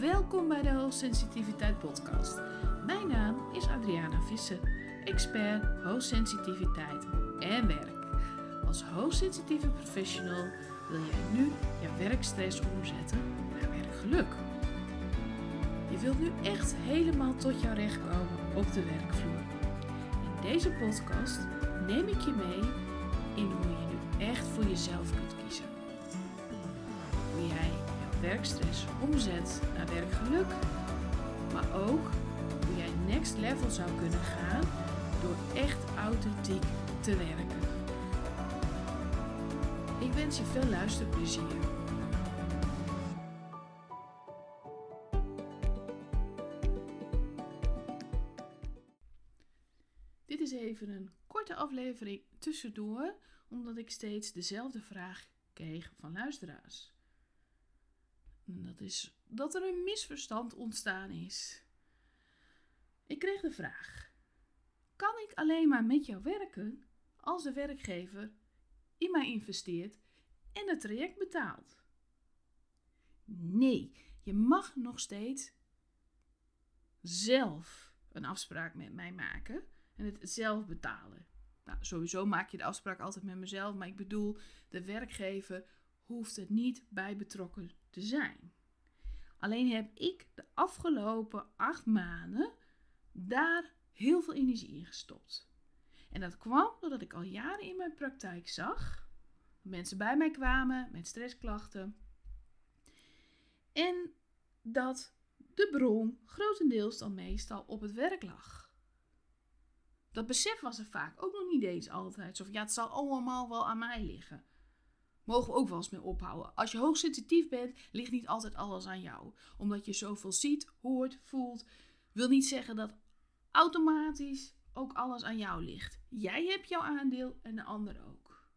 Welkom bij de Hoogsensitiviteit Podcast. Mijn naam is Adriana Visser, expert hoogsensitiviteit en werk. Als hoogsensitieve professional wil jij nu je werkstress omzetten naar werkgeluk. Je wilt nu echt helemaal tot jouw recht komen op de werkvloer. In deze podcast neem ik je mee in hoe je nu echt voor jezelf kunt werkstress omzet naar werkgeluk, maar ook hoe jij next level zou kunnen gaan door echt authentiek te werken. Ik wens je veel luisterplezier. Dit is even een korte aflevering tussendoor, omdat ik steeds dezelfde vraag kreeg van luisteraars. En dat is dat er een misverstand ontstaan is. Ik kreeg de vraag: kan ik alleen maar met jou werken als de werkgever in mij investeert en het traject betaalt? Nee, je mag nog steeds zelf een afspraak met mij maken en het zelf betalen. Nou, sowieso maak je de afspraak altijd met mezelf, maar ik bedoel, de werkgever hoeft er niet bij betrokken te zijn. Alleen heb ik de afgelopen acht maanden daar heel veel energie in gestopt. En dat kwam doordat ik al jaren in mijn praktijk zag dat mensen bij mij kwamen met stressklachten. En dat de bron grotendeels dan meestal op het werk lag. Dat besef was er vaak ook nog niet eens altijd. Van, ja, het zal allemaal wel aan mij liggen. Mogen we ook wel eens mee ophouden. Als je hoogsensitief bent, ligt niet altijd alles aan jou. Omdat je zoveel ziet, hoort, voelt. Wil niet zeggen dat automatisch ook alles aan jou ligt. Jij hebt jouw aandeel en de ander ook.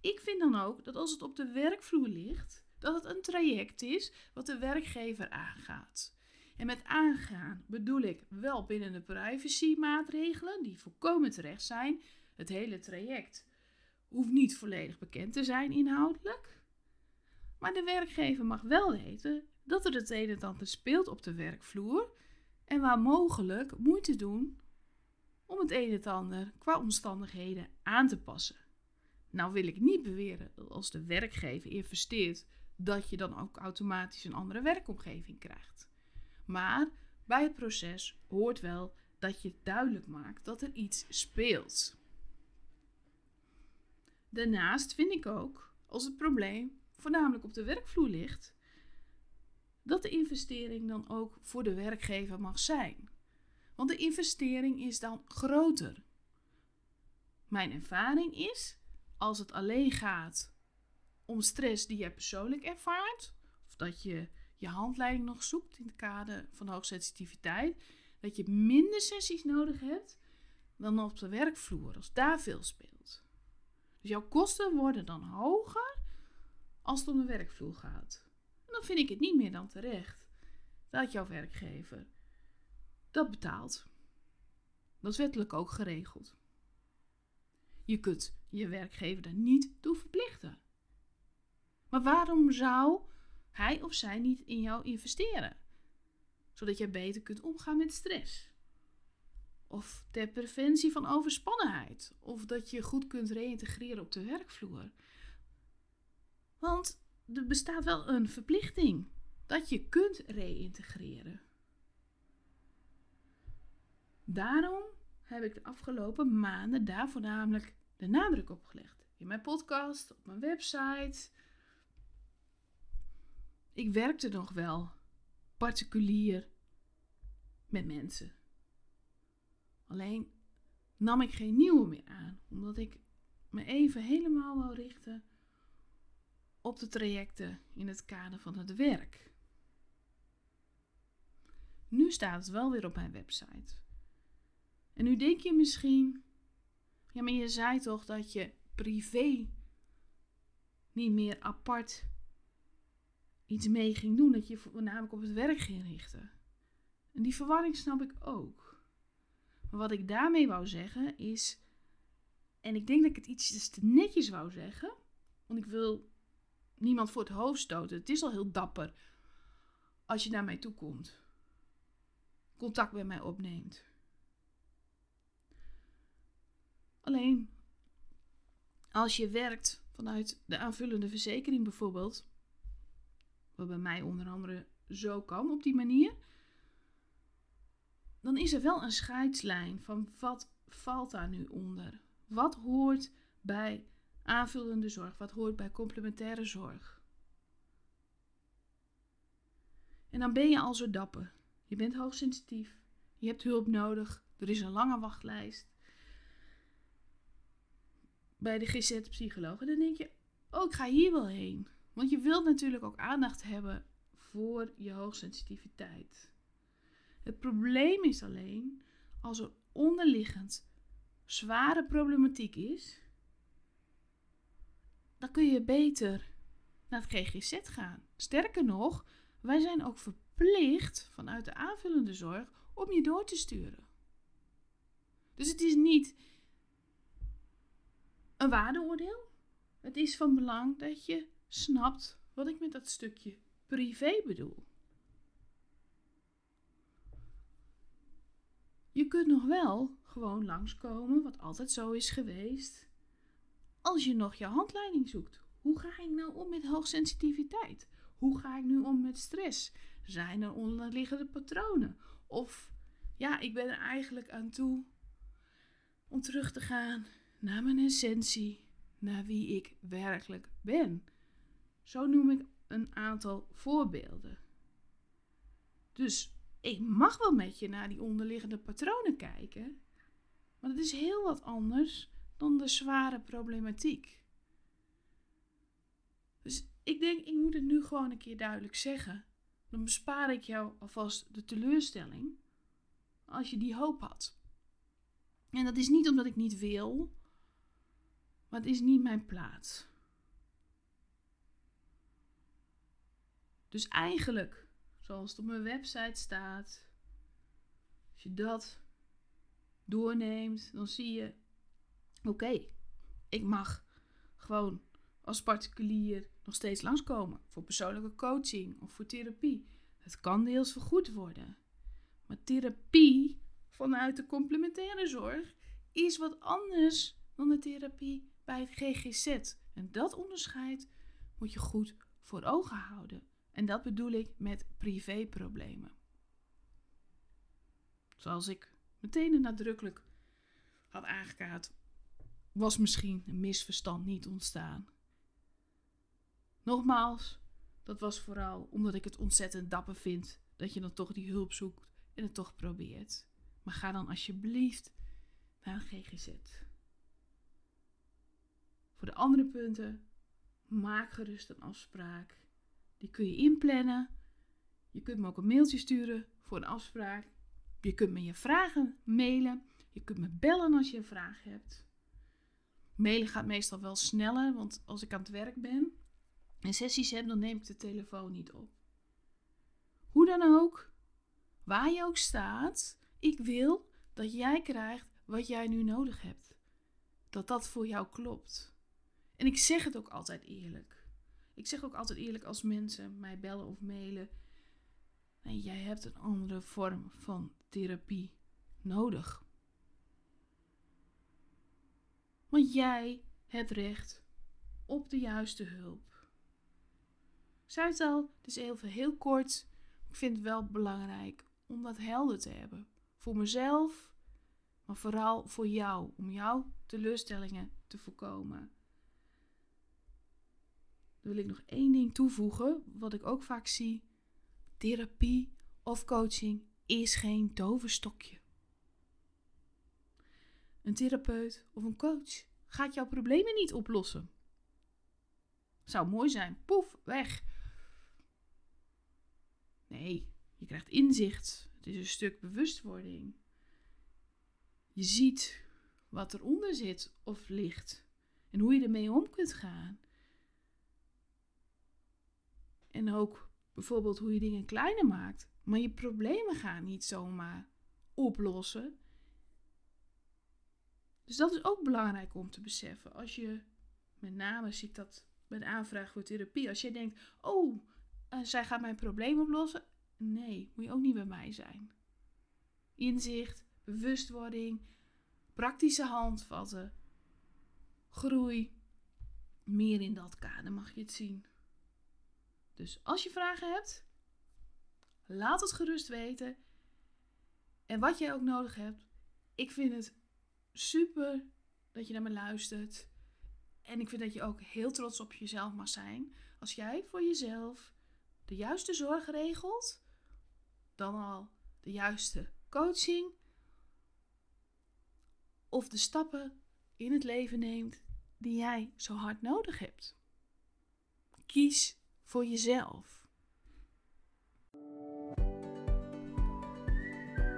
Ik vind dan ook dat als het op de werkvloer ligt, dat het een traject is wat de werkgever aangaat. En met aangaan bedoel ik wel binnen de privacy-maatregelen, die volkomen terecht zijn. Het hele traject hoeft niet volledig bekend te zijn inhoudelijk. Maar de werkgever mag wel weten dat er het een en ander speelt op de werkvloer en waar mogelijk moeite doen om het een en ander qua omstandigheden aan te passen. Nou wil ik niet beweren dat als de werkgever investeert, dat je dan ook automatisch een andere werkomgeving krijgt. Maar bij het proces hoort wel dat je duidelijk maakt dat er iets speelt. Daarnaast vind ik ook, als het probleem voornamelijk op de werkvloer ligt, dat de investering dan ook voor de werkgever mag zijn. Want de investering is dan groter. Mijn ervaring is, als het alleen gaat om stress die jij persoonlijk ervaart, of dat je je handleiding nog zoekt in het kader van hoogsensitiviteit, dat je minder sessies nodig hebt dan op de werkvloer, als daar veel speelt. Dus jouw kosten worden dan hoger als het om de werkvloer gaat. Dan vind ik het niet meer dan terecht dat jouw werkgever dat betaalt. Dat is wettelijk ook geregeld. Je kunt je werkgever daar niet toe verplichten. Maar waarom zou hij of zij niet in jou investeren? Zodat je beter kunt omgaan met stress. Of ter preventie van overspannenheid. Of dat je goed kunt reïntegreren op de werkvloer. Want er bestaat wel een verplichting dat je kunt reïntegreren. Daarom heb ik de afgelopen maanden daar voornamelijk de nadruk op gelegd. In mijn podcast, op mijn website. Ik werkte nog wel particulier met mensen. Alleen nam ik geen nieuwe meer aan, omdat ik me even helemaal wou richten op de trajecten in het kader van het werk. Nu staat het wel weer op mijn website. En nu denk je misschien, ja, maar je zei toch dat je privé niet meer apart iets mee ging doen, dat je voornamelijk op het werk ging richten. En die verwarring snap ik ook. Wat ik daarmee wou zeggen is, en ik denk dat ik het iets te netjes wou zeggen, want ik wil niemand voor het hoofd stoten. Het is al heel dapper als je naar mij toe komt, contact met mij opneemt. Alleen als je werkt vanuit de aanvullende verzekering bijvoorbeeld, wat bij mij onder andere zo kan op die manier, dan is er wel een scheidslijn van wat valt daar nu onder? Wat hoort bij aanvullende zorg? Wat hoort bij complementaire zorg? En dan ben je al zo dapper. Je bent hoogsensitief. Je hebt hulp nodig. Er is een lange wachtlijst. Bij de GZ-psycholoog. En dan denk je, oh, ik ga hier wel heen. Want je wilt natuurlijk ook aandacht hebben voor je hoogsensitiviteit. Het probleem is alleen, als er onderliggend zware problematiek is, dan kun je beter naar het GGZ gaan. Sterker nog, wij zijn ook verplicht vanuit de aanvullende zorg om je door te sturen. Dus het is niet een waardeoordeel. Het is van belang dat je snapt wat ik met dat stukje privé bedoel. Je kunt nog wel gewoon langskomen, wat altijd zo is geweest, als je nog je handleiding zoekt. Hoe ga ik nou om met hoogsensitiviteit? Hoe ga ik nu om met stress? Zijn er onderliggende patronen? Of ja, ik ben er eigenlijk aan toe om terug te gaan naar mijn essentie, naar wie ik werkelijk ben. Zo noem ik een aantal voorbeelden. Dus ik mag wel met je naar die onderliggende patronen kijken, maar dat is heel wat anders dan de zware problematiek. Dus ik denk, ik moet het nu gewoon een keer duidelijk zeggen. Dan bespaar ik jou alvast de teleurstelling als je die hoop had. En dat is niet omdat ik niet wil, maar het is niet mijn plaats. Dus eigenlijk, zoals het op mijn website staat, als je dat doorneemt, dan zie je: oké, ik mag gewoon als particulier nog steeds langskomen voor persoonlijke coaching of voor therapie. Het kan deels vergoed worden. Maar therapie vanuit de complementaire zorg is wat anders dan de therapie bij het GGZ. En dat onderscheid moet je goed voor ogen houden. En dat bedoel ik met privéproblemen. Zoals ik meteen en nadrukkelijk had aangekaart, was misschien een misverstand niet ontstaan. Nogmaals, dat was vooral omdat ik het ontzettend dapper vind dat je dan toch die hulp zoekt en het toch probeert. Maar ga dan alsjeblieft naar een GGZ. Voor de andere punten, maak gerust een afspraak. Die kun je inplannen. Je kunt me ook een mailtje sturen voor een afspraak. Je kunt me je vragen mailen. Je kunt me bellen als je een vraag hebt. Mailen gaat meestal wel sneller, want als ik aan het werk ben en sessies heb, dan neem ik de telefoon niet op. Hoe dan ook, waar je ook staat, ik wil dat jij krijgt wat jij nu nodig hebt. Dat dat voor jou klopt. En ik zeg het ook altijd eerlijk. Ik zeg ook altijd eerlijk als mensen mij bellen of mailen. Jij hebt een andere vorm van therapie nodig. Want jij hebt recht op de juiste hulp. Ik zei het al, het is even heel kort. Ik vind het wel belangrijk om dat helder te hebben. Voor mezelf, maar vooral voor jou. Om jouw teleurstellingen te voorkomen. Wil ik nog één ding toevoegen, wat ik ook vaak zie. Therapie of coaching is geen toverstokje. Een therapeut of een coach gaat jouw problemen niet oplossen. Zou mooi zijn, poef, weg. Nee, je krijgt inzicht. Het is een stuk bewustwording. Je ziet wat eronder zit of ligt en hoe je ermee om kunt gaan. En ook bijvoorbeeld hoe je dingen kleiner maakt. Maar je problemen gaan niet zomaar oplossen. Dus dat is ook belangrijk om te beseffen. Als je, met name zie ik dat bij de aanvraag voor therapie, als jij denkt, oh, uh, zij gaat mijn probleem oplossen. Nee, moet je ook niet bij mij zijn. Inzicht, bewustwording, praktische handvatten, groei. Meer in dat kader mag je het zien. Dus als je vragen hebt, laat het gerust weten. En wat jij ook nodig hebt, ik vind het super dat je naar me luistert. En ik vind dat je ook heel trots op jezelf mag zijn. Als jij voor jezelf de juiste zorg regelt, dan al de juiste coaching of de stappen in het leven neemt die jij zo hard nodig hebt. Kies voor jezelf.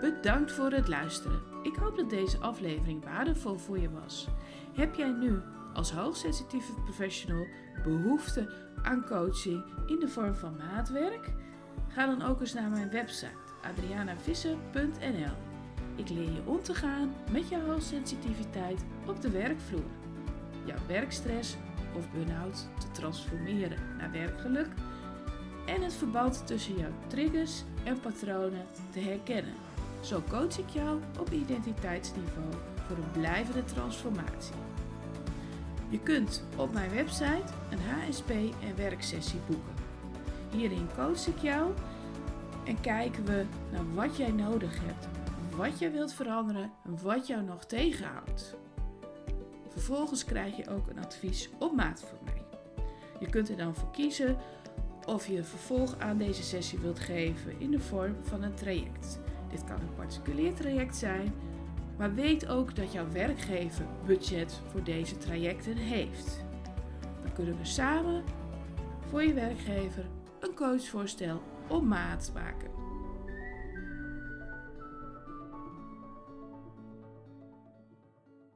Bedankt voor het luisteren. Ik hoop dat deze aflevering waardevol voor je was. Heb jij nu als hoogsensitieve professional behoefte aan coaching in de vorm van maatwerk? Ga dan ook eens naar mijn website adrianavisser.nl. Ik leer je om te gaan met jouw hoogsensitiviteit op de werkvloer. Jouw werkstress of burn-out te transformeren naar werkgeluk en het verband tussen jouw triggers en patronen te herkennen. Zo coach ik jou op identiteitsniveau voor een blijvende transformatie. Je kunt op mijn website een HSP en werksessie boeken. Hierin coach ik jou en kijken we naar wat jij nodig hebt, wat jij wilt veranderen en wat jou nog tegenhoudt. Vervolgens krijg je ook een advies op maat van mij. Je kunt er dan voor kiezen of je vervolg aan deze sessie wilt geven in de vorm van een traject. Dit kan een particulier traject zijn, maar weet ook dat jouw werkgever budget voor deze trajecten heeft. Dan kunnen we samen voor je werkgever een coachvoorstel op maat maken.